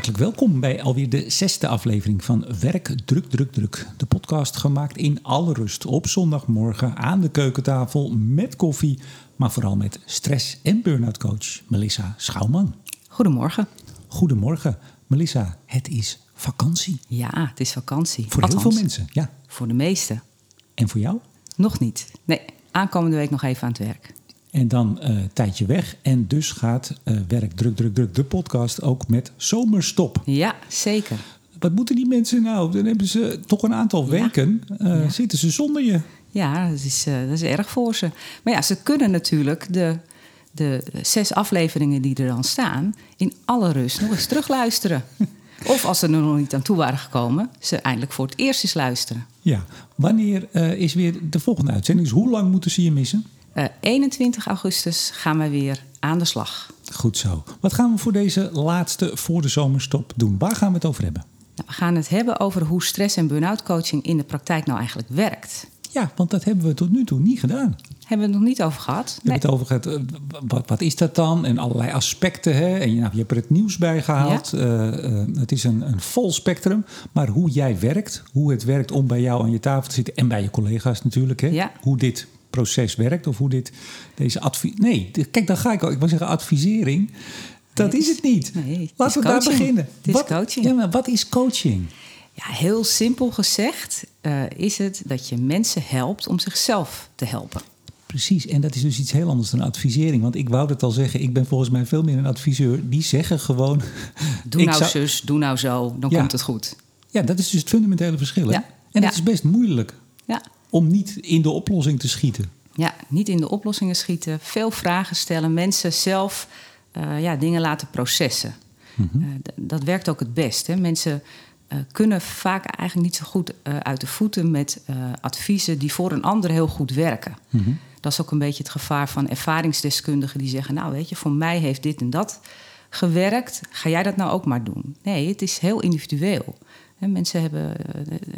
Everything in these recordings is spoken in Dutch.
Hartelijk welkom bij alweer de zesde aflevering van Werk Druk Druk Druk. De podcast gemaakt in alle rust op zondagmorgen aan de keukentafel met koffie, maar vooral met stress- en burn-out coach Melissa Schouwman. Goedemorgen. Goedemorgen. Melissa, het is vakantie. Ja, het is vakantie. Voor heel veel mensen, ja. Voor de meesten. En voor jou? Nog niet. Nee, aankomende week nog even aan het werk. En dan een uh, tijdje weg. En dus gaat uh, Werk Druk Druk Druk, de podcast, ook met zomerstop. Ja, zeker. Wat moeten die mensen nou? Dan hebben ze toch een aantal weken, uh, ja. zitten ze zonder je. Ja, dat is, dat is erg voor ze. Maar ja, ze kunnen natuurlijk de, de zes afleveringen die er dan staan... in alle rust nog eens terugluisteren. Of als ze er nog niet aan toe waren gekomen, ze eindelijk voor het eerst eens luisteren. Ja, wanneer uh, is weer de volgende uitzending? Dus hoe lang moeten ze je missen? Uh, 21 augustus gaan we weer aan de slag. Goed zo. Wat gaan we voor deze laatste voor de zomerstop doen? Waar gaan we het over hebben? Nou, we gaan het hebben over hoe stress- en burn-out coaching in de praktijk nou eigenlijk werkt. Ja, want dat hebben we tot nu toe niet gedaan. Hebben we het nog niet over gehad? We nee. hebben het over gehad, wat, wat, is dat dan? En allerlei aspecten. Hè? En nou, je hebt er het nieuws bij gehaald. Ja. Uh, uh, het is een, een vol spectrum. Maar hoe jij werkt, hoe het werkt om bij jou aan je tafel te zitten... en bij je collega's natuurlijk. Hè? Ja. Hoe dit proces werkt of hoe dit, deze advies... Nee, kijk, dan ga ik ook. Ik wil zeggen advisering. Dat nee, is het niet. Nee, Laten we daar beginnen. Het is wat, coaching. Ja, maar wat is coaching? Ja, heel simpel gezegd uh, is het dat je mensen helpt om zichzelf te helpen. Precies, en dat is dus iets heel anders dan advisering. Want ik wou het al zeggen, ik ben volgens mij veel meer een adviseur. Die zeggen gewoon... Doe nou zou... zus, doe nou zo, dan ja. komt het goed. Ja, dat is dus het fundamentele verschil. Hè? Ja. En het is best moeilijk ja. Om niet in de oplossing te schieten. Ja, niet in de oplossingen schieten. Veel vragen stellen. Mensen zelf uh, ja, dingen laten processen. Mm -hmm. uh, dat werkt ook het best. Hè? Mensen... Uh, kunnen vaak eigenlijk niet zo goed uit de voeten met adviezen die voor een ander heel goed werken. Mhm. Mm -hmm. Dat is ook een beetje het gevaar van ervaringsdeskundigen die zeggen: Nou, weet je, voor mij heeft dit en dat gewerkt. Ga jij dat nou ook maar doen? Nee, het is heel individueel. Mensen hebben,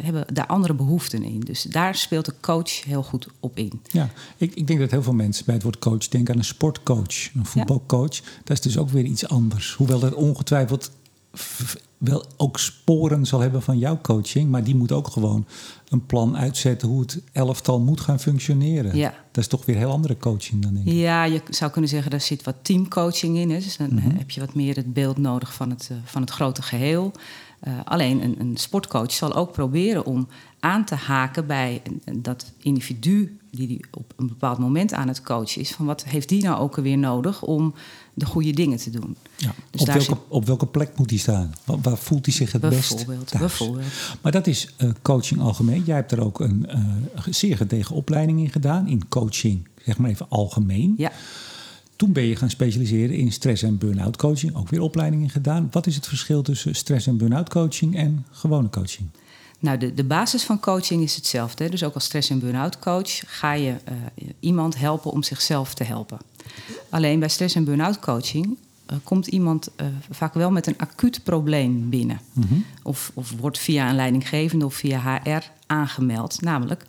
hebben daar andere behoeften in. Dus daar speelt de coach heel goed op in. Ja, ik, ik denk dat heel veel mensen bij het woord coach denken aan een sportcoach, een voetbalcoach. Ja. Dat is dus ook weer iets anders. Hoewel dat ongetwijfeld wel ook sporen zal hebben van jouw coaching, maar die moet ook gewoon een plan uitzetten hoe het elftal moet gaan functioneren. Ja. Dat is toch weer heel andere coaching dan ik. Ja, je zou kunnen zeggen, daar zit wat teamcoaching in. Hè. Dus dan mm -hmm. heb je wat meer het beeld nodig van het, uh, van het grote geheel. Uh, alleen een, een, sportcoach zal ook proberen om aan te haken bij dat individu die, die op een bepaald moment aan het coachen is. Van wat heeft die nou ook alweer nodig om de goede dingen te doen? Ja, dus op, welke, zit... op welke plek moet hij staan? Waar, waar voelt hij zich het bijvoorbeeld, best thuis? Bijvoorbeeld. Maar dat is uh, coaching algemeen. Jij hebt er ook een uh, zeer gedegen opleiding in gedaan. In coaching, zeg maar even algemeen. Ja. Toen ben je gaan specialiseren in stress- en burn-out coaching. Ook weer opleidingen gedaan. Wat is het verschil tussen stress- en burn-out coaching en gewone coaching? Nou, de, de basis van coaching is hetzelfde. Hè? Dus ook als stress- en burn-out coach ga je uh, iemand helpen om zichzelf te helpen. Alleen bij stress- en burn-out coaching uh, komt iemand uh, vaak wel met een acuut probleem binnen. Mm -hmm. of, of, wordt via een leidinggevende of via HR aangemeld. Namelijk,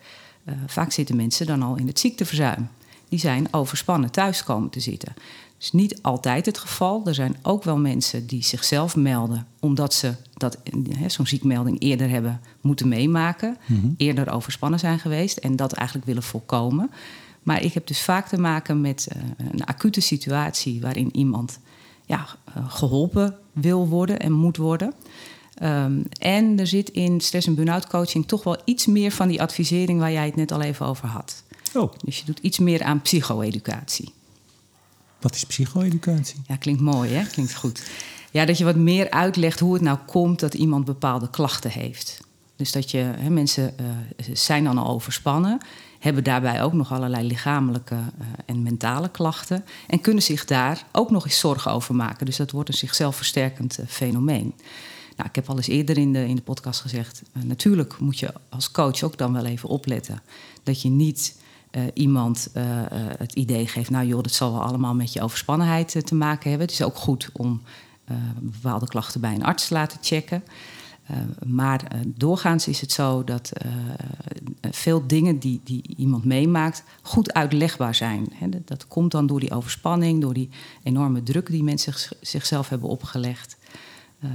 vaak zitten mensen dan al in het ziekteverzuim. Die zijn overspannen thuis komen te zitten. Dat is niet altijd het geval. Er zijn ook wel mensen die zichzelf melden omdat ze dat, zo'n ziekmelding eerder hebben moeten meemaken, Mhm. eerder overspannen zijn geweest en dat eigenlijk willen voorkomen. Maar ik heb dus vaak te maken met uh, een acute situatie waarin iemand ja, uh, geholpen wil worden en moet worden. Um, en er zit in stress- en burn-out coaching toch wel iets meer van die advisering waar jij het net al even over had. Oh. Dus je doet iets meer aan psycho-educatie. Wat is psycho-educatie? Ja, klinkt mooi, hè? Klinkt goed. Ja, dat je wat meer uitlegt hoe het nou komt dat iemand bepaalde klachten heeft. Dus dat je, hè, mensen uh, zijn dan al overspannen, hebben daarbij ook nog allerlei lichamelijke uh, en mentale klachten en kunnen zich daar ook nog eens zorgen over maken. Dus dat wordt een zichzelf versterkend uh, fenomeen. Nou, ik heb al eens eerder in de, in de podcast gezegd, natuurlijk moet je als coach ook dan wel even opletten dat je niet uh, iemand uh, uh, het idee geeft... nou joh, dat zal wel allemaal met je overspannenheid te maken hebben. Het is ook goed om bepaalde klachten bij een arts te laten checken. maar doorgaans is het zo dat veel dingen die, die iemand meemaakt... goed uitlegbaar zijn. Dat komt dan door die overspanning, door die enorme druk... die mensen zichzelf hebben opgelegd.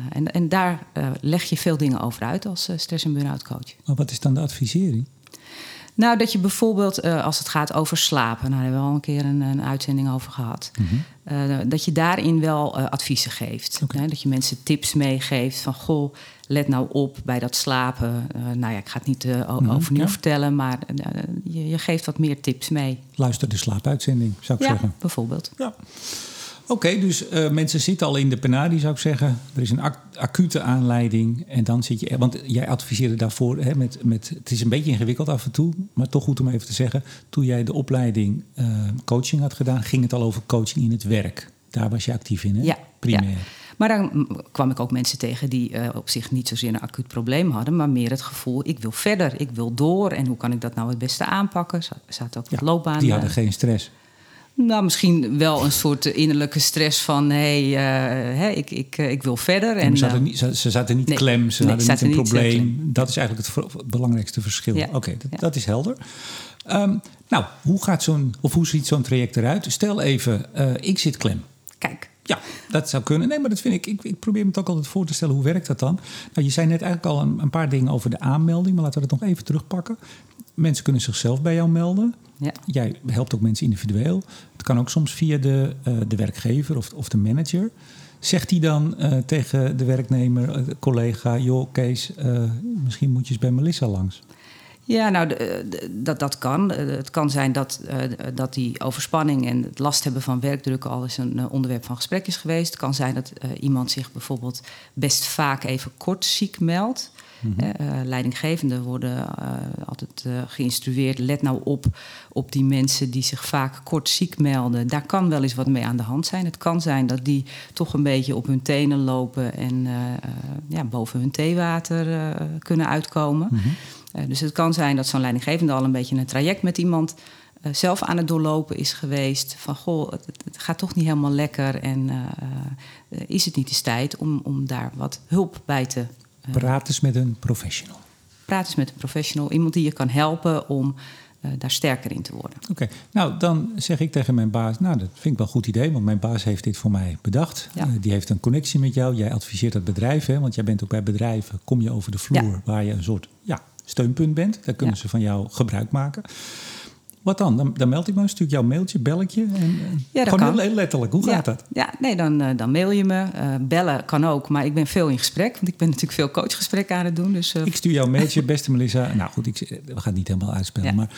en, en daar leg je veel dingen over uit als stress- en burn-out coach. Maar wat is dan de advisering? Nou, dat je bijvoorbeeld als het gaat over slapen, daar hebben we al een keer een, een uitzending over gehad. Mhm. dat je daarin wel adviezen geeft. Hè, dat je mensen tips meegeeft van goh, let nou op bij dat slapen. nou ja, ik ga het niet mhm, overnieuw vertellen, maar je, je, geeft wat meer tips mee. Luister de slaapuitzending, zou ik ja, zeggen. Bijvoorbeeld. Ja. Oké, dus uh, mensen zitten al in de penarie, zou ik zeggen. Er is een acute aanleiding en dan zit je... Want jij adviseerde daarvoor hè, met, met... Het is een beetje ingewikkeld af en toe, maar toch goed om even te zeggen. Toen jij de opleiding uh, coaching had gedaan, ging het al over coaching in het werk. Daar was je actief in, hè? Ja. Primair. Ja. Maar dan kwam ik ook mensen tegen die uh, op zich niet zozeer een acuut probleem hadden, maar meer het gevoel: ik wil verder, ik wil door. En hoe kan ik dat nou het beste aanpakken? Zaten ook ja, op loopbaan. Die hadden geen stress. Nou, misschien wel een soort innerlijke stress van... hé, hey, uh, ik, ik, ik wil verder. En, ze, zaten niet, ze, ze zaten niet nee, klem, ze nee, hadden niet een niet probleem. Dat is eigenlijk het belangrijkste verschil. Ja. Oké, dat, Ja. dat is helder. Um, nou, hoe gaat zo'n, of hoe ziet zo'n traject eruit? Stel even, uh, ik zit klem. Kijk, Ja, dat zou kunnen. Nee, maar dat vind ik, ik. Ik probeer me het ook altijd voor te stellen. Hoe werkt dat dan? Nou, je zei net eigenlijk al een, een paar dingen over de aanmelding. Maar laten we dat nog even terugpakken. Mensen kunnen zichzelf bij jou melden. ja. Jij helpt ook mensen individueel. Het kan ook soms via de, uh, de werkgever of, of de manager. Zegt hij dan uh, tegen de werknemer, uh, collega... joh, Kees, misschien moet je eens bij Melissa langs. Ja, nou, dat, dat kan. Het kan zijn dat, uh, dat die overspanning en het last hebben van werkdruk al eens een uh, onderwerp van gesprek is geweest. Het kan zijn dat iemand zich bijvoorbeeld best vaak even kort ziek meldt. Mm -hmm. leidinggevenden worden altijd geïnstrueerd. Let nou op op die mensen die zich vaak kort ziek melden. Daar kan wel eens wat mee aan de hand zijn. Het kan zijn dat die toch een beetje op hun tenen lopen en ja, boven hun theewater kunnen uitkomen. Mm -hmm. Uh, dus het kan zijn dat zo'n leidinggevende al een beetje een traject met iemand uh, zelf aan het doorlopen is geweest. Van goh, het, het gaat toch niet helemaal lekker en uh, is het niet eens tijd om, om daar wat hulp bij te. Praat eens met een professional. Praat eens met een professional, iemand die je kan helpen om daar sterker in te worden. Oké, okay. nou dan zeg ik tegen mijn baas, nou dat vind ik wel een goed idee, want mijn baas heeft dit voor mij bedacht. Ja. Uh, die heeft een connectie met jou, jij adviseert het bedrijf, hè, want jij bent ook bij bedrijven, kom je over de vloer Ja. waar je een soort ja, steunpunt bent. Daar kunnen Ja. ze van jou gebruik maken. Wat dan? Dan, dan meld ik me, stuur ik jouw mailtje, belletje. En, en Ja, dat gewoon kan. heel, letterlijk, hoe ja. gaat dat? Ja, nee, dan, uh, dan mail je me. Uh, bellen kan ook, maar ik ben veel in gesprek. Want ik ben natuurlijk veel coachgesprekken aan het doen. Dus, uh, Ik stuur jou een mailtje, beste Melissa. Nou goed, ik, we gaan het niet helemaal uitspelen. Ja. Maar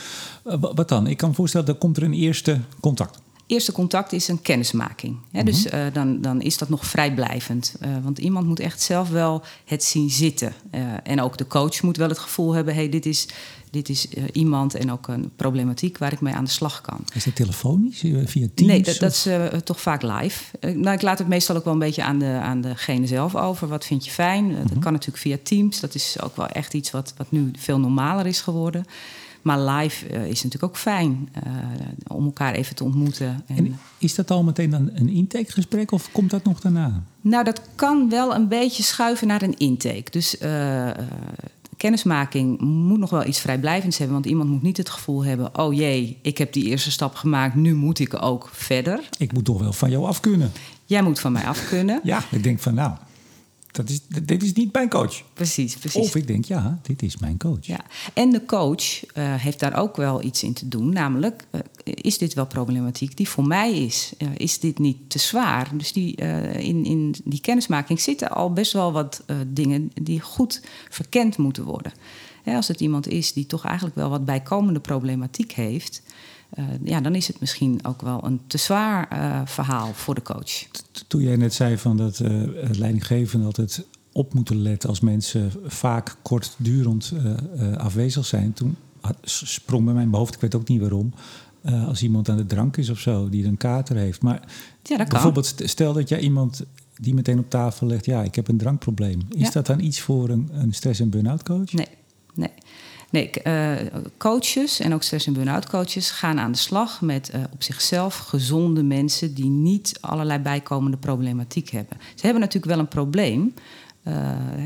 uh, wat dan? Ik kan me voorstellen, dan komt er een eerste contact. Eerste contact is een kennismaking. Hè? Mhm. Dus uh, dan, dan is dat nog vrijblijvend. Uh, want iemand moet echt zelf wel het zien zitten. Uh, en ook de coach moet wel het gevoel hebben... hey, dit is, dit is iemand en ook een problematiek waar ik mee aan de slag kan. Is dat telefonisch, via Teams? Nee, dat, dat is toch vaak live. nou, ik laat het meestal ook wel een beetje aan, de, aan degene zelf over. Wat vind je fijn? Mm -hmm. Dat kan natuurlijk via Teams. Dat is ook wel echt iets wat, wat nu veel normaler is geworden. Maar live uh, is natuurlijk ook fijn uh, om elkaar even te ontmoeten. En, en is dat al meteen een, een intakegesprek of komt dat nog daarna? Nou, dat kan wel een beetje schuiven naar een intake. Dus uh, kennismaking moet nog wel iets vrijblijvends hebben. Want iemand moet niet het gevoel hebben: oh jee, ik heb die eerste stap gemaakt, nu moet ik ook verder. Ik moet toch wel van jou af kunnen. Jij moet van mij af kunnen. ja, ik denk van nou. Dat is, dit is niet mijn coach. Precies, precies. Of ik denk, ja, dit is mijn coach. Ja. En de coach uh, heeft daar ook wel iets in te doen. Namelijk, uh, is dit wel problematiek die voor mij is? Uh, is dit niet te zwaar? Dus die, in, in die kennismaking zitten al best wel wat dingen die goed verkend moeten worden. Als het iemand is die toch eigenlijk wel wat bijkomende problematiek heeft... Uh, ja, dan is het misschien ook wel een te zwaar uh, verhaal voor de coach. Toen jij net zei van dat uh, leidinggevenden altijd op moeten letten als mensen vaak kortdurend afwezig zijn, toen sprong bij mijn hoofd, ik weet ook niet waarom, als iemand aan de drank is of zo, die een kater heeft. Maar ja, dat bijvoorbeeld, stel dat jij iemand die meteen op tafel legt, ja, ik heb een drankprobleem. Is ja. dat dan iets voor een, een stress- en burn-out coach? Nee, nee. Nee, uh, coaches en ook stress- en burn-out coaches gaan aan de slag met uh, op zichzelf gezonde mensen die niet allerlei bijkomende problematiek hebben. Ze hebben natuurlijk wel een probleem,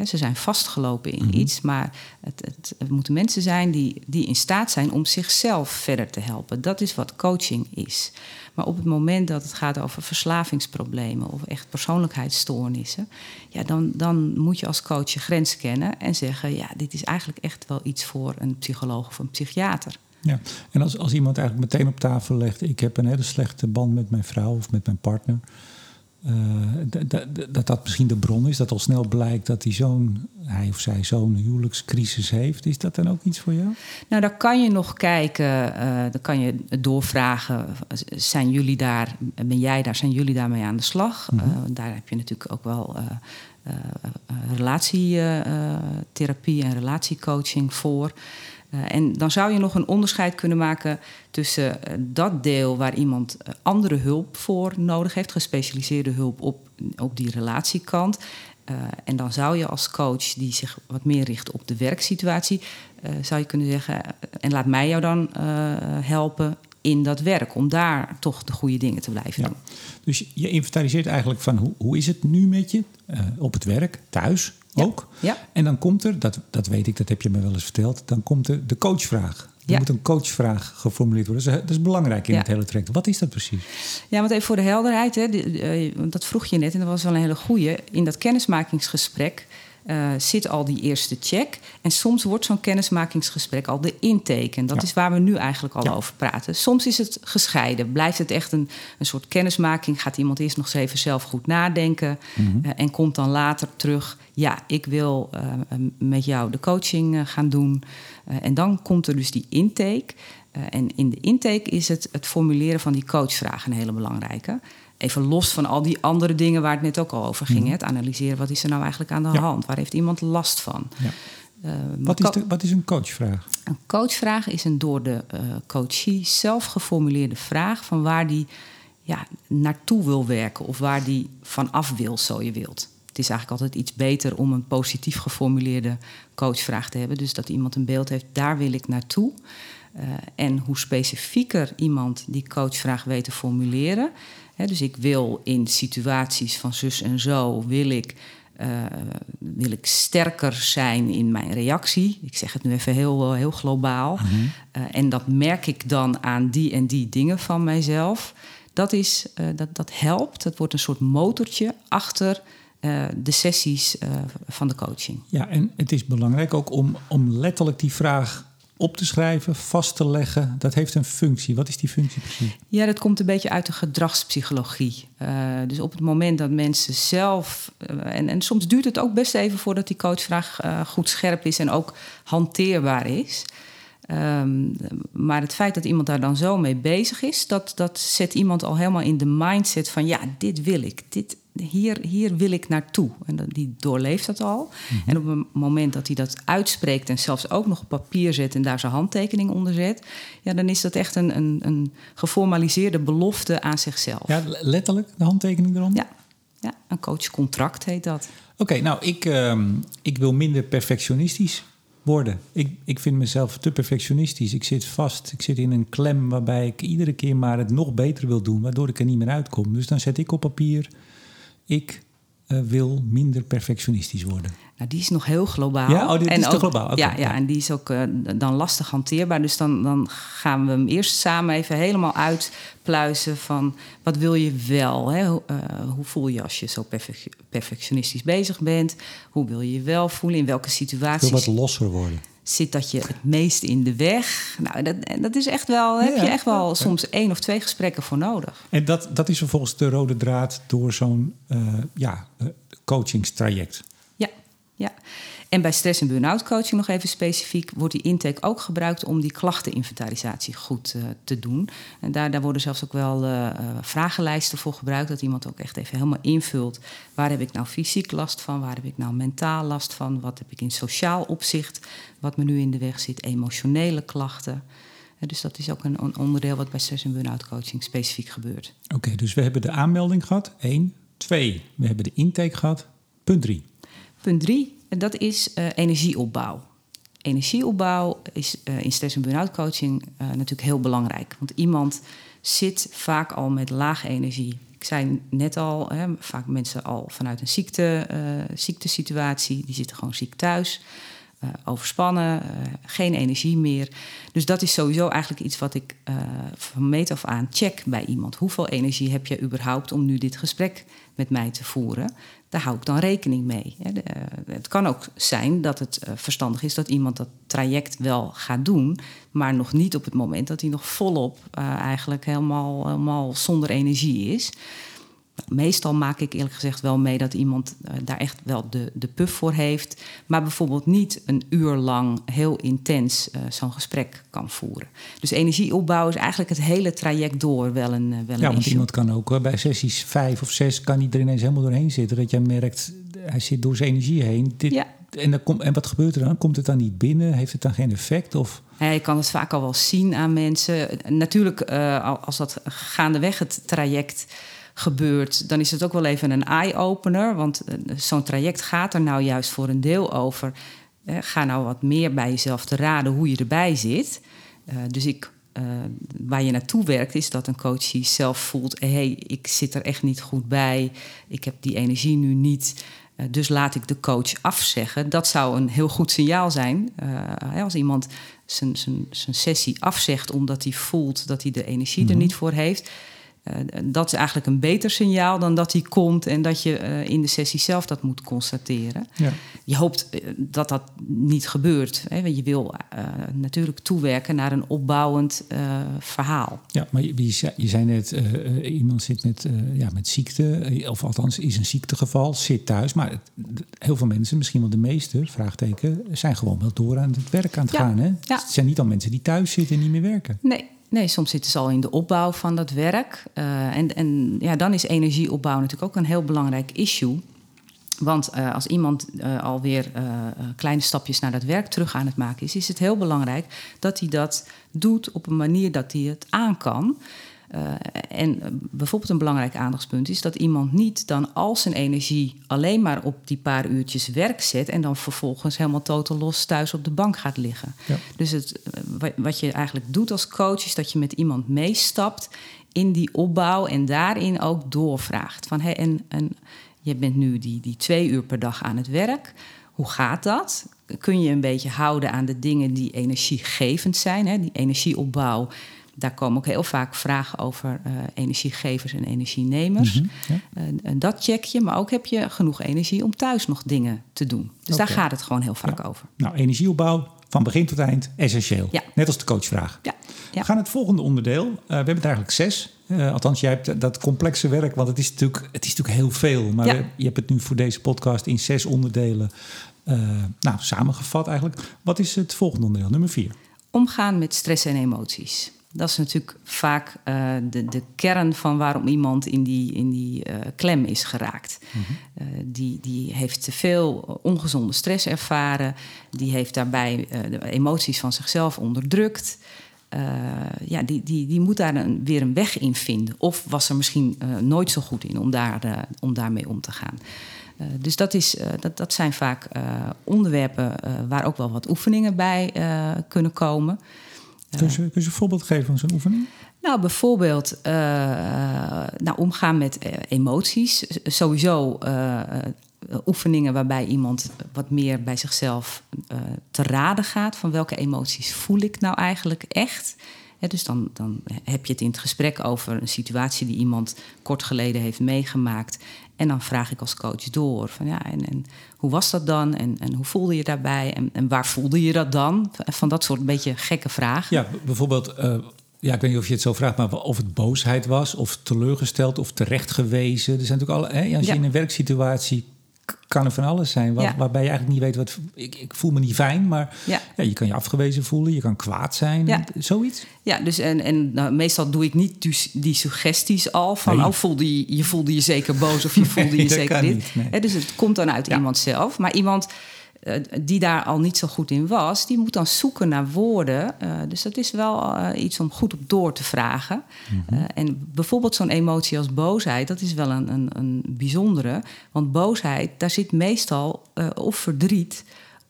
ze zijn vastgelopen in Mhm. iets, maar het, het, het moeten mensen zijn die, die in staat zijn om zichzelf verder te helpen. Dat is wat coaching is. Maar op het moment dat het gaat over verslavingsproblemen of echt persoonlijkheidsstoornissen, ja, dan, dan moet je als coach je grens kennen en zeggen: ja, dit is eigenlijk echt wel iets voor een psycholoog of een psychiater. Ja, en als, als iemand eigenlijk meteen op tafel legt: ik heb een hele slechte band met mijn vrouw of met mijn partner. Eh, dat dat misschien de bron is, dat al snel blijkt dat hij zo'n, hij of zij zo'n huwelijkscrisis heeft. Is dat dan ook iets voor jou? Nou, daar kan je nog kijken, eh dan kan je doorvragen. Zijn jullie daar, ben jij daar, zijn jullie daarmee aan de slag? Mhm. Eh, daar heb je natuurlijk ook wel relatietherapie en relatiecoaching voor. Eh, en dan zou je nog een onderscheid kunnen maken tussen eh, dat deel waar iemand eh, andere hulp voor nodig heeft, gespecialiseerde hulp op, op die relatiekant. En dan zou je als coach die zich wat meer richt op de werksituatie, zou je kunnen zeggen, en laat mij jou dan helpen in dat werk, om daar toch de goede dingen te blijven Ja. doen. Dus je inventariseert eigenlijk van hoe, hoe is het nu met je? Op het werk, thuis. Ook. Ja. En dan komt er, dat, dat weet ik, dat heb je me wel eens verteld, dan komt er de coachvraag. Er Ja. moet een coachvraag geformuleerd worden. Dat is, belangrijk in Ja. het hele traject. Wat is dat precies? Ja, want even voor de helderheid, hè, eh, want dat vroeg je net en dat was wel een hele goeie. In dat kennismakingsgesprek eh, zit al die eerste check. En soms wordt zo'n kennismakingsgesprek al de intake. En dat Ja. is waar we nu eigenlijk al Ja. over praten. Soms is het gescheiden. Blijft het echt een, een soort kennismaking? Gaat iemand eerst nog eens even zelf goed nadenken? Mhm. eh, en komt dan later terug... ja, ik wil eh, met jou de coaching gaan doen. En dan komt er dus die intake... Uh, en in de intake is het het formuleren van die coachvragen een hele belangrijke. Even los van al die andere dingen waar het net ook al over ging. Mhm. hè. Het analyseren, wat is er nou eigenlijk aan de Ja. hand? Waar heeft iemand last van? Ja. Uh, Wat is, de, wat is een coachvraag? Een coachvraag is een door de uh, coachie zelf geformuleerde vraag... van waar die ja, naartoe wil werken of waar die vanaf wil, zo je wilt. Het is eigenlijk altijd iets beter om een positief geformuleerde coachvraag te hebben. Dus dat iemand een beeld heeft, daar wil ik naartoe. Uh, en hoe specifieker iemand die coachvraag weet te formuleren. Hè, dus ik wil in situaties van zus en zo, wil ik, uh, wil ik sterker zijn in mijn reactie. Ik zeg het nu even heel, heel globaal. Mhm. Uh, en dat merk ik dan aan die en die dingen van mijzelf. Dat, is, dat, dat helpt. Dat wordt een soort motortje achter de sessies van de coaching. Ja, en het is belangrijk ook om, om letterlijk die vraag op te schrijven, vast te leggen. Dat heeft een functie. Wat is die functie precies? Ja, dat komt een beetje uit de gedragspsychologie. Uh, dus op het moment dat mensen zelf. Uh, en, en soms duurt het ook best even voordat die coachvraag uh, goed scherp is en ook hanteerbaar is. Um, maar het feit dat iemand daar dan zo mee bezig is, dat, dat zet iemand al helemaal in de mindset van ja, dit wil ik. Dit, hier, hier wil ik naartoe. En die doorleeft dat al. Mm-hmm. En op het moment dat hij dat uitspreekt en zelfs ook nog op papier zet en daar zijn handtekening onder zet, ja, dan is dat echt een, een, een geformaliseerde belofte aan zichzelf. Ja, letterlijk de handtekening eronder? Ja, ja een coachcontract heet dat. Oké, okay, nou, ik, uh, ik wil minder perfectionistisch worden. Ik, ik vind mezelf te perfectionistisch. Ik zit vast. Ik zit in een klem waarbij ik iedere keer maar het nog beter wil doen, waardoor ik er niet meer uitkom. Dus dan zet ik op papier: ik uh, wil minder perfectionistisch worden. Nou, die is nog heel globaal. Ja, oh, die, en is ook, te globaal. Okay, ja, ja, en die is ook uh, dan lastig hanteerbaar. Dus dan, dan gaan we hem eerst samen even helemaal uitpluizen van wat wil je wel? Hè? Uh, hoe voel je als je zo perfec perfectionistisch bezig bent? Hoe wil je je wel voelen? In welke situaties? Ik wil wat losser worden. Zit dat je het meest in de weg? Nou, dat, dat is echt wel, ja, heb je echt wel ja. soms één of twee gesprekken voor nodig. En dat, dat is vervolgens de rode draad door zo'n uh, ja, coachingstraject. Ja, ja. En bij stress- en burn-out coaching nog even specifiek... wordt die intake ook gebruikt om die klachteninventarisatie goed uh, te doen. En daar, daar worden zelfs ook wel uh, vragenlijsten voor gebruikt... dat iemand ook echt even helemaal invult... waar heb ik nou fysiek last van, waar heb ik nou mentaal last van... wat heb ik in sociaal opzicht, wat me nu in de weg zit... emotionele klachten... Dus dat is ook een, een onderdeel wat bij stress- en burn-out coaching specifiek gebeurt. Oké, okay, dus we hebben de aanmelding gehad, één. Twee, we hebben de intake gehad. Punt drie. Punt drie, dat is uh, energieopbouw. Energieopbouw is uh, in stress- en burn-out coaching uh, natuurlijk heel belangrijk. Want iemand zit vaak al met lage energie. Ik zei net al, hè, vaak mensen al vanuit een ziekte, uh, ziektesituatie, die zitten gewoon ziek thuis. Uh, overspannen, uh, geen energie meer. Dus dat is sowieso eigenlijk iets wat ik van meet af aan check bij iemand. Hoeveel energie heb je überhaupt om nu dit gesprek met mij te voeren? Daar hou ik dan rekening mee. Het kan ook zijn dat het verstandig is dat iemand dat traject wel gaat doen, maar nog niet op het moment dat hij nog volop eigenlijk helemaal, helemaal zonder energie is. Meestal maak ik eerlijk gezegd wel mee dat iemand uh, daar echt wel de, de puff voor heeft. Maar bijvoorbeeld niet een uur lang heel intens uh, zo'n gesprek kan voeren. Dus energieopbouw is eigenlijk het hele traject door wel een, uh, wel Ja, want iemand kan ook bij sessies vijf of zes... kan hij er ineens helemaal doorheen zitten. Dat jij merkt, hij zit door zijn energie heen. Dit, ja. en, dan kom, en wat gebeurt er dan? Komt het dan niet binnen? Heeft het dan geen effect? Of... Ja, je kan het vaak al wel zien aan mensen. Natuurlijk, als dat gaandeweg het traject gebeurt, dan is het ook wel even een eye-opener. Want zo'n traject gaat er nou juist voor een deel over. Eh, ga nou wat meer bij jezelf te raden hoe je erbij zit. Uh, dus ik, uh, waar je naartoe werkt, is dat een coach die zelf voelt: hé, hey, ik zit er echt niet goed bij. Ik heb die energie nu niet. Uh, dus laat ik de coach afzeggen. Dat zou een heel goed signaal zijn. als iemand zijn, zijn, zijn sessie afzegt omdat hij voelt dat hij de energie mm -hmm. er niet voor heeft dat is eigenlijk een beter signaal dan dat hij komt en dat je uh, in de sessie zelf dat moet constateren. Ja. Je hoopt uh, dat dat niet gebeurt. Hè? Want je wil natuurlijk toewerken naar een opbouwend verhaal. Ja, maar je, je zei net, iemand zit met, ja, met ziekte, of althans is een ziektegeval, zit thuis. Maar het, heel veel mensen, misschien wel de meeste, vraagteken, zijn gewoon wel door aan het werk aan het ja. gaan. Hè? Ja. Het zijn niet al mensen die thuis zitten en niet meer werken. Nee, Nee, soms zitten ze al in de opbouw van dat werk. Uh, en en ja, dan is energieopbouw natuurlijk ook een heel belangrijk issue. Want uh, als iemand uh, alweer kleine stapjes naar dat werk terug aan het maken is, is het heel belangrijk dat hij dat doet op een manier dat hij het aan kan. Uh, en bijvoorbeeld een belangrijk aandachtspunt is dat iemand niet dan al zijn energie alleen maar op die paar uurtjes werk zet en dan vervolgens helemaal totaal los thuis op de bank gaat liggen. Ja. Dus het, wat je eigenlijk doet als coach is dat je met iemand meestapt in die opbouw en daarin ook doorvraagt. Van, hey, en, en je bent nu die, die twee uur per dag aan het werk. Hoe gaat dat? Kun je een beetje houden aan de dingen die energiegevend zijn? Hè? Die energieopbouw daar komen ook heel vaak vragen over uh, energiegevers en energienemers. Mm -hmm, ja. uh, dat check je, maar ook heb je genoeg energie om thuis nog dingen te doen. Dus okay. daar gaat het gewoon heel vaak ja. over. Nou, energieopbouw van begin tot eind essentieel. Ja. Net als de coachvraag. Ja. We gaan het volgende onderdeel. Uh, we hebben het eigenlijk zes. althans, jij hebt dat complexe werk, want het is natuurlijk, het is natuurlijk heel veel. Maar we, je hebt het nu voor deze podcast in zes onderdelen nou, samengevat eigenlijk. Wat is het volgende onderdeel, nummer vier? Omgaan met stress en emoties. Dat is natuurlijk vaak uh, de, de kern van waarom iemand in die, in die uh, klem is geraakt. Mm -hmm. uh, die, die heeft te veel ongezonde stress ervaren. Die heeft daarbij de emoties van zichzelf onderdrukt. ja, die, die, die moet daar een, weer een weg in vinden. Of was er misschien nooit zo goed in om, daar, om daarmee om te gaan. Uh, dus dat, is, uh, dat, dat zijn vaak uh, onderwerpen waar ook wel wat oefeningen bij kunnen komen. Kun je, kun je een voorbeeld geven van zo'n oefening? Nou, bijvoorbeeld nou, omgaan met emoties. Sowieso oefeningen waarbij iemand wat meer bij zichzelf te raden gaat. Van welke emoties voel ik nou eigenlijk echt? He, dus dan, dan heb je het in het gesprek over een situatie die iemand kort geleden heeft meegemaakt. En dan vraag ik als coach door van ja, en, en hoe was dat dan? En, en hoe voelde je daarbij? En, en waar voelde je dat dan? Van dat soort beetje gekke vragen. Ja, bijvoorbeeld, uh, ja, ik weet niet of je het zo vraagt, maar of het boosheid was, of teleurgesteld, of terechtgewezen. Er zijn natuurlijk alle, hè, als je Ja. in een werksituatie kan er van alles zijn, waar, Ja. waarbij je eigenlijk niet weet wat. Ik, ik voel me niet fijn, maar Ja. ja, je kan je afgewezen voelen, je kan kwaad zijn, Ja. zoiets. Ja, dus en, en nou, meestal doe ik niet dus die suggesties al van, Nee. oh, voelde je, je voelde je zeker boos of je voelde Nee, je zeker dit. niet, nee. Dus het komt dan uit iemand zelf. Maar iemand die daar al niet zo goed in was, die moet dan zoeken naar woorden. Eh, dus dat is wel eh, iets om goed op door te vragen. Mhm. Eh, en bijvoorbeeld zo'n emotie als boosheid, dat is wel een, een, een bijzondere. Want boosheid, daar zit meestal eh, of verdriet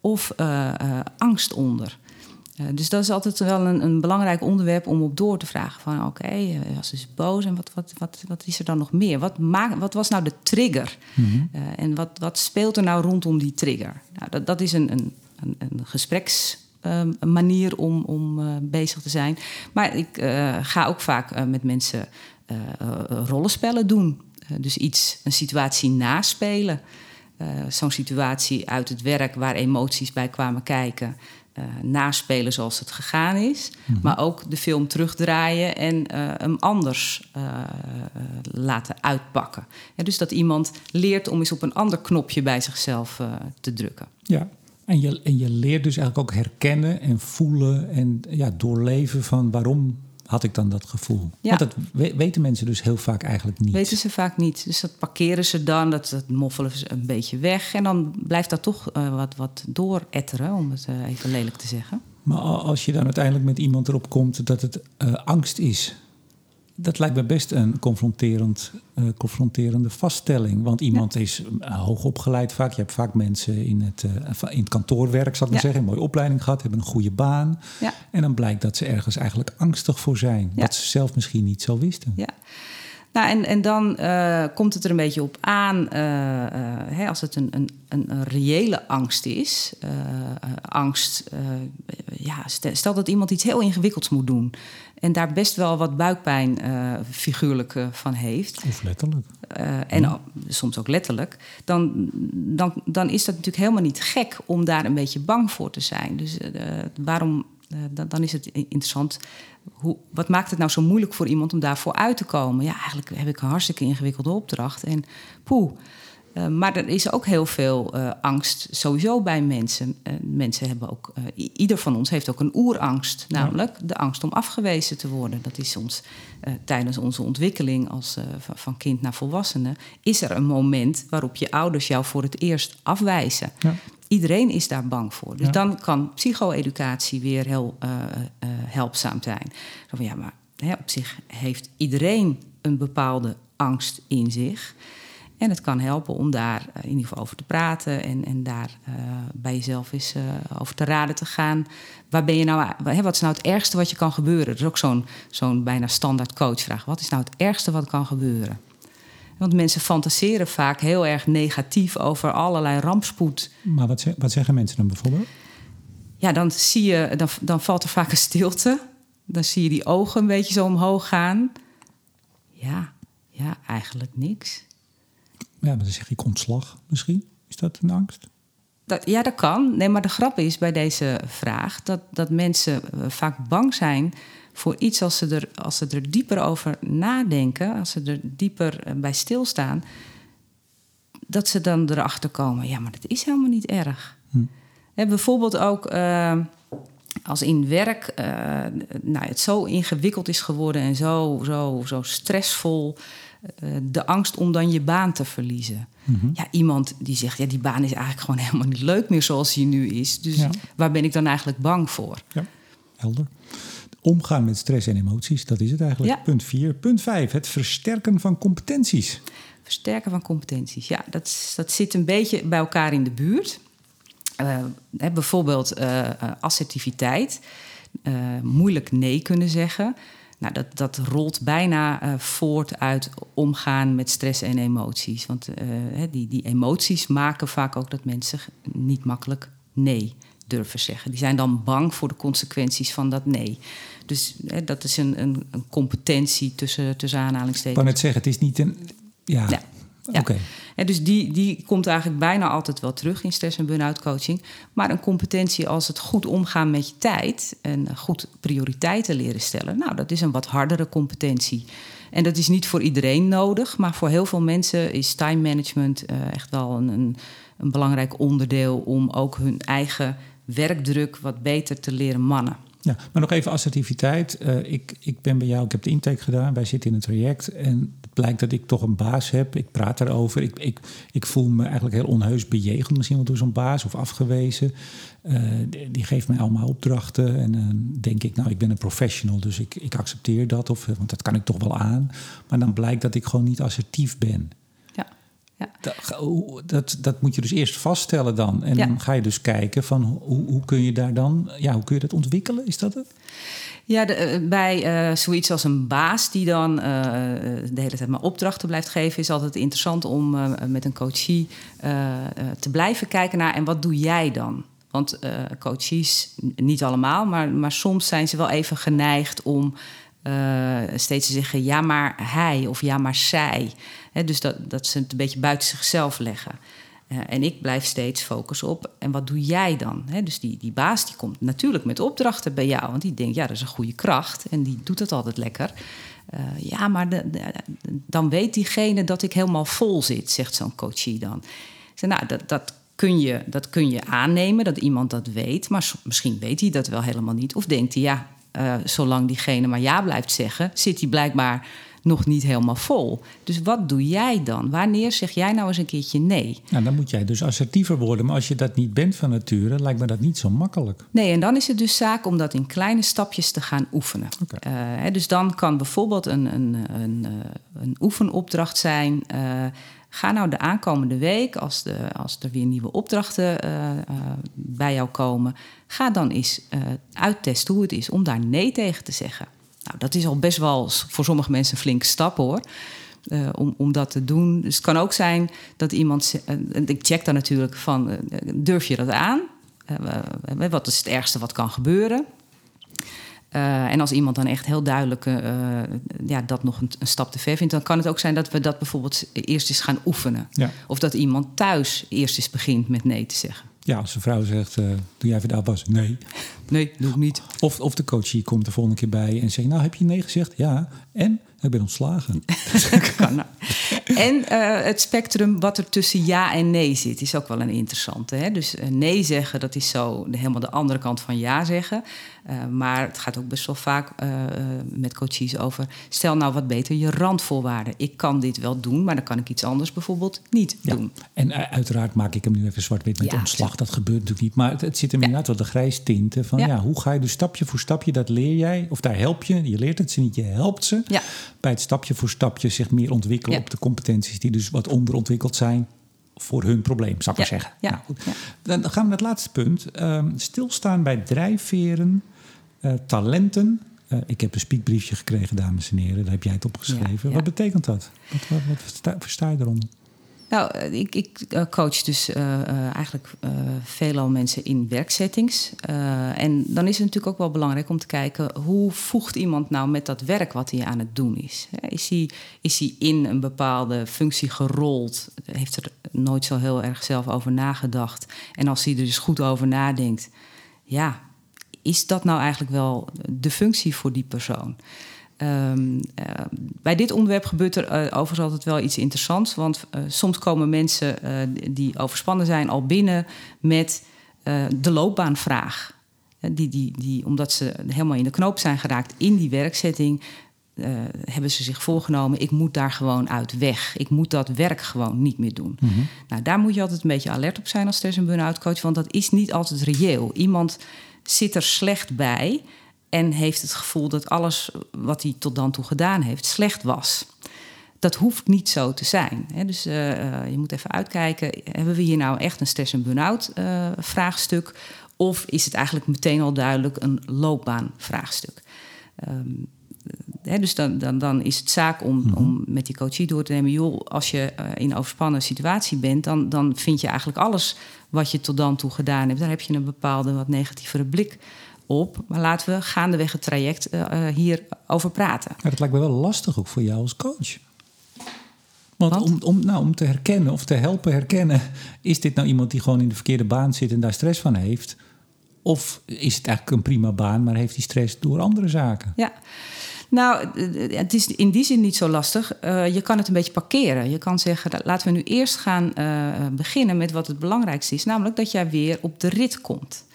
of eh, eh, angst onder. Uh, dus dat is altijd wel een, een, belangrijk onderwerp om op door te vragen. Van oké, okay, hij was dus boos en wat, wat, wat, wat is er dan nog meer? Wat, maak, wat was nou de trigger? Mm -hmm. uh, en wat, wat speelt er nou rondom die trigger? Nou, dat, dat is een, een, een, een gespreksmanier uh, om, om bezig te zijn. Maar ik ga ook vaak met mensen rollenspellen doen. dus iets, een situatie naspelen. Zo'n situatie uit het werk waar emoties bij kwamen kijken. Uh, naspelen zoals het gegaan is. Mm -hmm. Maar ook de film terugdraaien en uh, hem anders laten uitpakken. Ja, dus dat iemand leert om eens op een ander knopje bij zichzelf te drukken. Ja, en je, en je leert dus eigenlijk ook herkennen en voelen en ja, doorleven van waarom had ik dan dat gevoel. Ja. Want dat weten mensen dus heel vaak eigenlijk niet. Weten ze vaak niet. Dus dat parkeren ze dan, dat, dat moffelen ze een beetje weg. En dan blijft dat toch uh, wat, wat dooretteren, om het uh, even lelijk te zeggen. Maar als je dan uiteindelijk met iemand erop komt dat het uh, angst is... Dat lijkt me best een confronterend, uh, confronterende vaststelling. Want iemand ja. is uh, hoog opgeleid vaak. Je hebt vaak mensen in het, uh, in het kantoorwerk, zal ik maar zeggen, een mooie opleiding gehad, hebben een goede baan. Ja. En dan blijkt dat ze ergens eigenlijk angstig voor zijn. Wat ze zelf misschien niet zo wisten. Ja. Nou, en, en dan komt het er een beetje op aan, hè, als het een, een, een, reële angst is. angst, ja, stel dat iemand iets heel ingewikkelds moet doen. En daar best wel wat buikpijn figuurlijk van heeft. Of letterlijk. en ja. soms ook letterlijk. Dan, dan, dan is dat natuurlijk helemaal niet gek om daar een beetje bang voor te zijn. Dus waarom dan, dan, is het interessant. Hoe, wat maakt het nou zo moeilijk voor iemand om daarvoor uit te komen? Ja, eigenlijk heb ik een hartstikke ingewikkelde opdracht. En poeh. Uh, maar er is ook heel veel uh, angst sowieso bij mensen. mensen hebben ook, ieder van ons heeft ook een oerangst, namelijk ja. de angst om afgewezen te worden. Dat is soms tijdens onze ontwikkeling als, van kind naar volwassene, is er een moment waarop je ouders jou voor het eerst afwijzen. Ja iedereen is daar bang voor. Dus ja. dan kan psycho-educatie weer heel helpzaam zijn. Zo van, ja, maar hè, op zich heeft iedereen een bepaalde angst in zich. En het kan helpen om daar in ieder geval over te praten en, en daar uh, bij jezelf eens uh, over te raden te gaan. Waar ben je nou, hè, wat is nou het ergste wat je kan gebeuren? Dat is ook zo'n zo'n bijna standaard coachvraag. Wat is nou het ergste wat kan gebeuren? Want mensen fantaseren vaak heel erg negatief over allerlei rampspoed. Maar wat, wat zeggen mensen dan bijvoorbeeld? Ja, dan zie je, dan, dan valt er vaak een stilte. Dan zie je die ogen een beetje zo omhoog gaan. Ja, ja, eigenlijk niks. Ja, maar dan zeg ik ontslag misschien. Is dat een angst? Dat, ja, dat kan. Nee, maar de grap is bij deze vraag dat, dat mensen eh, vaak bang zijn voor iets als ze, er, als ze er dieper over nadenken, als ze er dieper eh, bij stilstaan, dat ze dan erachter komen: ja, maar dat is helemaal niet erg. Hm. bijvoorbeeld ook uh, als in werk uh, nou, het zo ingewikkeld is geworden en zo, zo, zo stressvol. De angst om dan je baan te verliezen. Mm-hmm. Ja, iemand die zegt, ja, die baan is eigenlijk gewoon helemaal niet leuk meer zoals die nu is. Dus ja. waar ben ik dan eigenlijk bang voor? Ja, helder. Omgaan met stress en emoties, dat is het eigenlijk. Ja. Punt 4. Punt 5, het versterken van competenties. Versterken van competenties, ja, dat, dat zit een beetje bij elkaar in de buurt. Uh, hè, bijvoorbeeld uh, assertiviteit, uh, moeilijk nee kunnen zeggen. Nou, dat, dat rolt bijna voort uit omgaan met stress en emoties. Want die, die emoties maken vaak ook dat mensen niet makkelijk nee durven zeggen. Die zijn dan bang voor de consequenties van dat nee. Dus hè, dat is een, een, een, competentie tussen, tussen aanhalingstekens. Ik kan het zeggen, het is niet een... Ja, ja. Ja. Okay. dus die, die komt eigenlijk bijna altijd wel terug in stress- en burn-out coaching. Maar een competentie als het goed omgaan met je tijd... en goed prioriteiten leren stellen... nou, dat is een wat hardere competentie. En dat is niet voor iedereen nodig... maar voor heel veel mensen is time management uh, echt wel een, een, een belangrijk onderdeel... om ook hun eigen werkdruk wat beter te leren mannen. Ja, maar nog even assertiviteit. Uh, ik, ik ben bij jou, ik heb de intake gedaan, wij zitten in een traject en het blijkt dat ik toch een baas heb. Ik praat daarover. Ik, ik, ik voel me eigenlijk heel onheus bejegend misschien wel door zo'n baas of afgewezen. Uh, die, geeft mij allemaal opdrachten en dan denk ik, nou, ik ben een professional, dus ik, ik accepteer dat, of, want dat kan ik toch wel aan. Maar dan blijkt dat ik gewoon niet assertief ben. Ja. Dat, dat, dat, moet je dus eerst vaststellen dan. En dan ga je dus kijken van hoe, hoe kun je daar dan, ja, hoe kun je dat ontwikkelen? Is dat het? Ja, de, eh, bij uh, zoiets als een baas die dan uh, de hele tijd maar opdrachten blijft geven, is altijd interessant om uh, met een coachie te blijven kijken naar en wat doe jij dan? Want coaches, niet allemaal, maar, maar soms zijn ze wel even geneigd om steeds te zeggen: ja, maar hij of ja, maar zij. dus dat, dat ze het een beetje buiten zichzelf leggen. Uh, en ik blijf steeds focussen op, en wat doe jij dan? Dus die, die baas die komt natuurlijk met opdrachten bij jou, want die denkt, ja, dat is een goede kracht en die doet het altijd lekker. Uh, ja, maar dan weet diegene dat ik helemaal vol zit, zegt zo'n coachie dan. Zeg, nou, dat, dat, kun je, dat kun je aannemen, dat iemand dat weet, maar misschien weet hij dat wel helemaal niet. Of denkt hij, ja, uh, zolang diegene maar ja blijft zeggen, zit hij blijkbaar nog niet helemaal vol. Dus wat doe jij dan? Wanneer zeg jij nou eens een keertje nee? Nou, dan moet jij dus assertiever worden. Maar als je dat niet bent van nature, lijkt me dat niet zo makkelijk. Nee, en dan is het dus zaak om dat in kleine stapjes te gaan oefenen. Okay. Uh, dus dan kan bijvoorbeeld een, een, een, eh, een oefenopdracht zijn. Uh, Ga nou de aankomende week, als, de, als er weer nieuwe opdrachten uh, bij jou komen, ga dan eens uh, uittesten hoe het is om daar nee tegen te zeggen. Nou, dat is al best wel voor sommige mensen een flinke stap hoor. Uh, om, om dat te doen. Dus het kan ook zijn dat iemand. Uh, ik check dan natuurlijk van: uh, durf je dat aan? wat is het ergste wat kan gebeuren? en als iemand dan echt heel duidelijk ja, dat nog een, een, stap te ver vindt, dan kan het ook zijn dat we dat bijvoorbeeld eerst eens gaan oefenen. Ja. Of dat iemand thuis eerst eens begint met nee te zeggen. Ja, als een vrouw zegt, uh, doe jij vandaag was? Nee. Nee, doe ik niet. Of, of de coach komt de volgende keer bij en zegt, nou heb je nee gezegd? Ja. En? Ik ben ontslagen. kan nou. En uh, het spectrum wat er tussen ja en nee zit, is ook wel een interessante. Hè? Dus uh, nee zeggen, dat is zo helemaal de andere kant van ja zeggen. Uh, maar het gaat ook best wel vaak met coaches over... stel nou wat beter je randvoorwaarden. Ik kan dit wel doen, maar dan kan ik iets anders bijvoorbeeld niet ja. doen. En uiteraard maak ik hem nu even zwart-wit met ja, ontslag. Dat gebeurt natuurlijk niet. Maar het, het zit hem ja. inderdaad wel de grijs tinten van... Ja. hoe ga je dus stapje voor stapje, dat leer jij. Of daar help je. Je leert het ze niet, je helpt ze. Ja bij het stapje voor stapje zich meer ontwikkelen op de competenties die dus wat onderontwikkeld zijn voor hun probleem, zou ik maar zeggen. ja, Nou, goed. ja. Dan gaan we naar het laatste punt. Ehm, stilstaan bij drijfveren, eh, talenten. Eh, ik heb een speakbriefje gekregen, dames en heren. Daar heb jij het opgeschreven. Ja. Wat betekent dat? Wat, wat, wat versta, versta je eronder? Nou, eh, ik, ik eh, coach dus eh, eigenlijk veelal mensen in werksettings. En dan is het natuurlijk ook wel belangrijk om te kijken... hoe voegt iemand nou met dat werk wat hij aan het doen is? Is hij, is hij in een bepaalde functie gerold? Heeft er nooit zo heel erg zelf over nagedacht? En als hij er dus goed over nadenkt... ja, is dat nou eigenlijk wel de functie voor die persoon? Ehm, eh, bij dit onderwerp gebeurt er eh, overigens altijd wel iets interessants. Want eh, soms komen mensen die overspannen zijn al binnen met de loopbaanvraag. Die, die, die, omdat ze helemaal in de knoop zijn geraakt in die werkzetting, hebben ze zich voorgenomen: ik moet daar gewoon uit weg. Ik moet dat werk gewoon niet meer doen. Nou, daar moet je altijd een beetje alert op zijn als stress- en burn-out coach, want dat is niet altijd reëel. Iemand zit er slecht bij en heeft het gevoel dat alles wat hij tot dan toe gedaan heeft slecht was. Dat hoeft niet zo te zijn. Hè? Dus eh, eh, je moet even uitkijken: hebben we hier nou echt een stress- en burn-out eh, vraagstuk? Of is het eigenlijk meteen al duidelijk een loopbaanvraagstuk? Ehm, hè, dus dan, dan, dan is het zaak om, om met die coachie door te nemen... joh, als je in een overspannen situatie bent... Dan, dan vind je eigenlijk alles wat je tot dan toe gedaan hebt... daar heb je een bepaalde wat negatievere blik op. Maar laten we gaandeweg het traject eh, eh, hierover praten. Maar dat lijkt me wel lastig ook voor jou als coach. Want Want? om, om, nou, om te herkennen of te helpen herkennen... is dit nou iemand die gewoon in de verkeerde baan zit en daar stress van heeft... Of is het eigenlijk een prima baan, maar heeft hij stress door andere zaken? Ja. Nou, het is in die zin niet zo lastig. Eh, je kan het een beetje parkeren. Je kan zeggen, laten we nu eerst gaan beginnen met wat het belangrijkste is. Namelijk dat jij weer op de rit komt.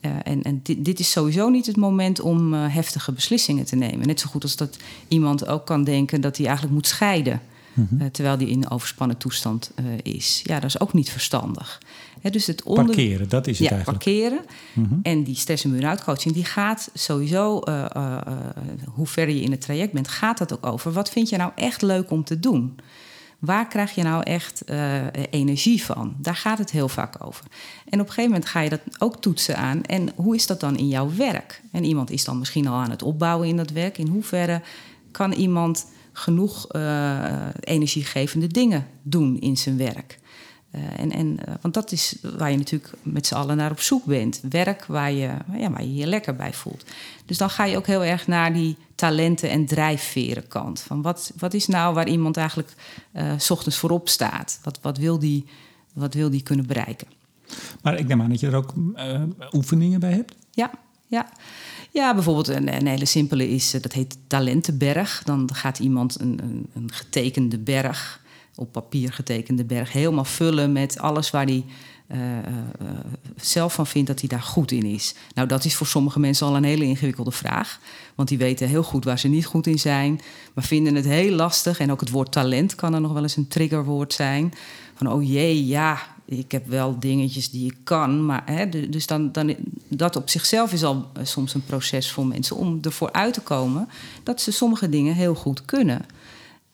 Eh, en en dit, dit is sowieso niet het moment om eh, heftige beslissingen te nemen. Net zo goed als dat iemand ook kan denken dat hij eigenlijk moet scheiden. eh, terwijl hij in een overspannen toestand is. Ja, dat is ook niet verstandig. Hè, dus het onder... Parkeren, dat is het ja, eigenlijk. parkeren. En die stress- en burn-out coaching, die gaat sowieso, hoe verder je in het traject bent, gaat dat ook over. Wat vind je nou echt leuk om te doen? Waar krijg je nou echt uh, energie van? Daar gaat het heel vaak over. En op een gegeven moment ga je dat ook toetsen aan. En hoe is dat dan in jouw werk? En iemand is dan misschien al aan het opbouwen in dat werk. In hoeverre kan iemand genoeg uh, energiegevende dingen doen in zijn werk? Uh, en, en, uh, want dat is waar je natuurlijk met z'n allen naar op zoek bent. Werk waar je, ja, waar je je lekker bij voelt. Dus dan ga je ook heel erg naar die talenten- en drijfveren kant. Van wat, wat is nou waar iemand eigenlijk uh, s ochtends voorop staat? Wat, wat, wil die, wat wil die kunnen bereiken? Maar ik neem aan dat je er ook oefeningen bij hebt? Ja, ja. Ja, bijvoorbeeld een, een hele simpele is, dat heet talentenberg. Dan gaat iemand een, een, een getekende berg op papier getekende berg helemaal vullen met alles waar hij uh, uh, zelf van vindt dat hij daar goed in is. Nou, dat is voor sommige mensen al een hele ingewikkelde vraag. Want die weten heel goed waar ze niet goed in zijn, maar vinden het heel lastig. En ook het woord talent kan er nog wel eens een triggerwoord zijn. Van oh jee, ja, ik heb wel dingetjes die ik kan. Maar hè, dus dan, dan, dat op zichzelf is al soms een proces voor mensen om ervoor uit te komen dat ze sommige dingen heel goed kunnen.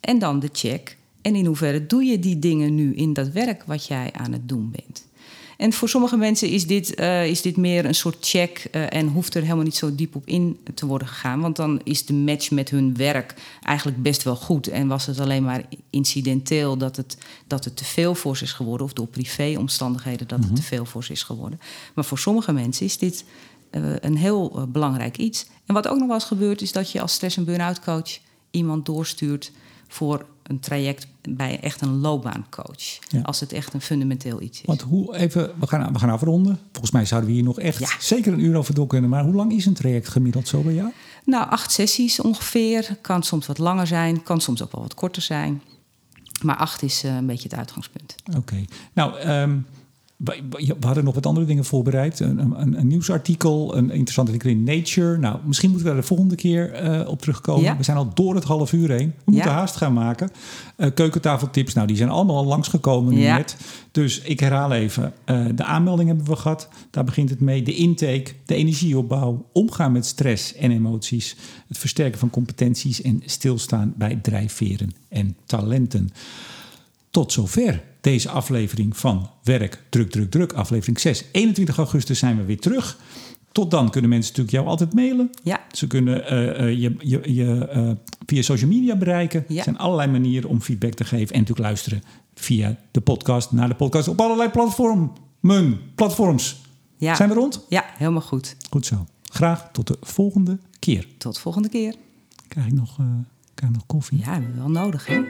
En dan de check en in hoeverre doe je die dingen nu in dat werk wat jij aan het doen bent? En voor sommige mensen is dit, uh, is dit meer een soort check uh, en hoeft er helemaal niet zo diep op in te worden gegaan. Want dan is de match met hun werk eigenlijk best wel goed. En was het alleen maar incidenteel dat het, dat het te veel voor ze is geworden, of door privéomstandigheden dat het mm -hmm. te veel voor ze is geworden. Maar voor sommige mensen is dit uh, een heel belangrijk iets. En wat ook nog wel eens gebeurt, is dat je als stress- en burn-out coach iemand doorstuurt voor een traject bij echt een loopbaancoach. Ja. Als het echt een fundamenteel iets is. Want hoe even, we gaan, we gaan afronden. Volgens mij zouden we hier nog echt ja. zeker een uur over door kunnen. Maar hoe lang is een traject gemiddeld zo bij jou? Nou, acht sessies ongeveer. Kan soms wat langer zijn, kan soms ook wel wat korter zijn. Maar acht is uh, een beetje het uitgangspunt. Oké. Okay. Nou, um, we hadden nog wat andere dingen voorbereid. Een, een, een, nieuwsartikel, een interessant artikel in Nature. Nou, misschien moeten we daar de volgende keer uh, op terugkomen. Ja. We zijn al door het half uur heen. We moeten ja. haast gaan maken. Uh, keukentafeltips, nou, die zijn allemaal al langsgekomen nu ja. net. Dus ik herhaal even. Uh, de aanmelding hebben we gehad. Daar begint het mee. De intake, de energieopbouw, omgaan met stress en emoties. Het versterken van competenties en stilstaan bij drijfveren en talenten. Tot zover deze aflevering van Werk, Druk, Druk, Druk, aflevering 6. 21 augustus zijn we weer terug. Tot dan kunnen mensen natuurlijk jou altijd mailen. Ja. Ze kunnen uh, uh, je, je, je uh, via social media bereiken. Ja. Er zijn allerlei manieren om feedback te geven. En natuurlijk luisteren via de podcast, naar de podcast op allerlei platformen. Platforms. Ja. Zijn we rond? Ja, helemaal goed. Goed zo. Graag tot de volgende keer. Tot de volgende keer. Krijg ik nog, krijg ik nog koffie? Ja, we hebben wel nodig, hè?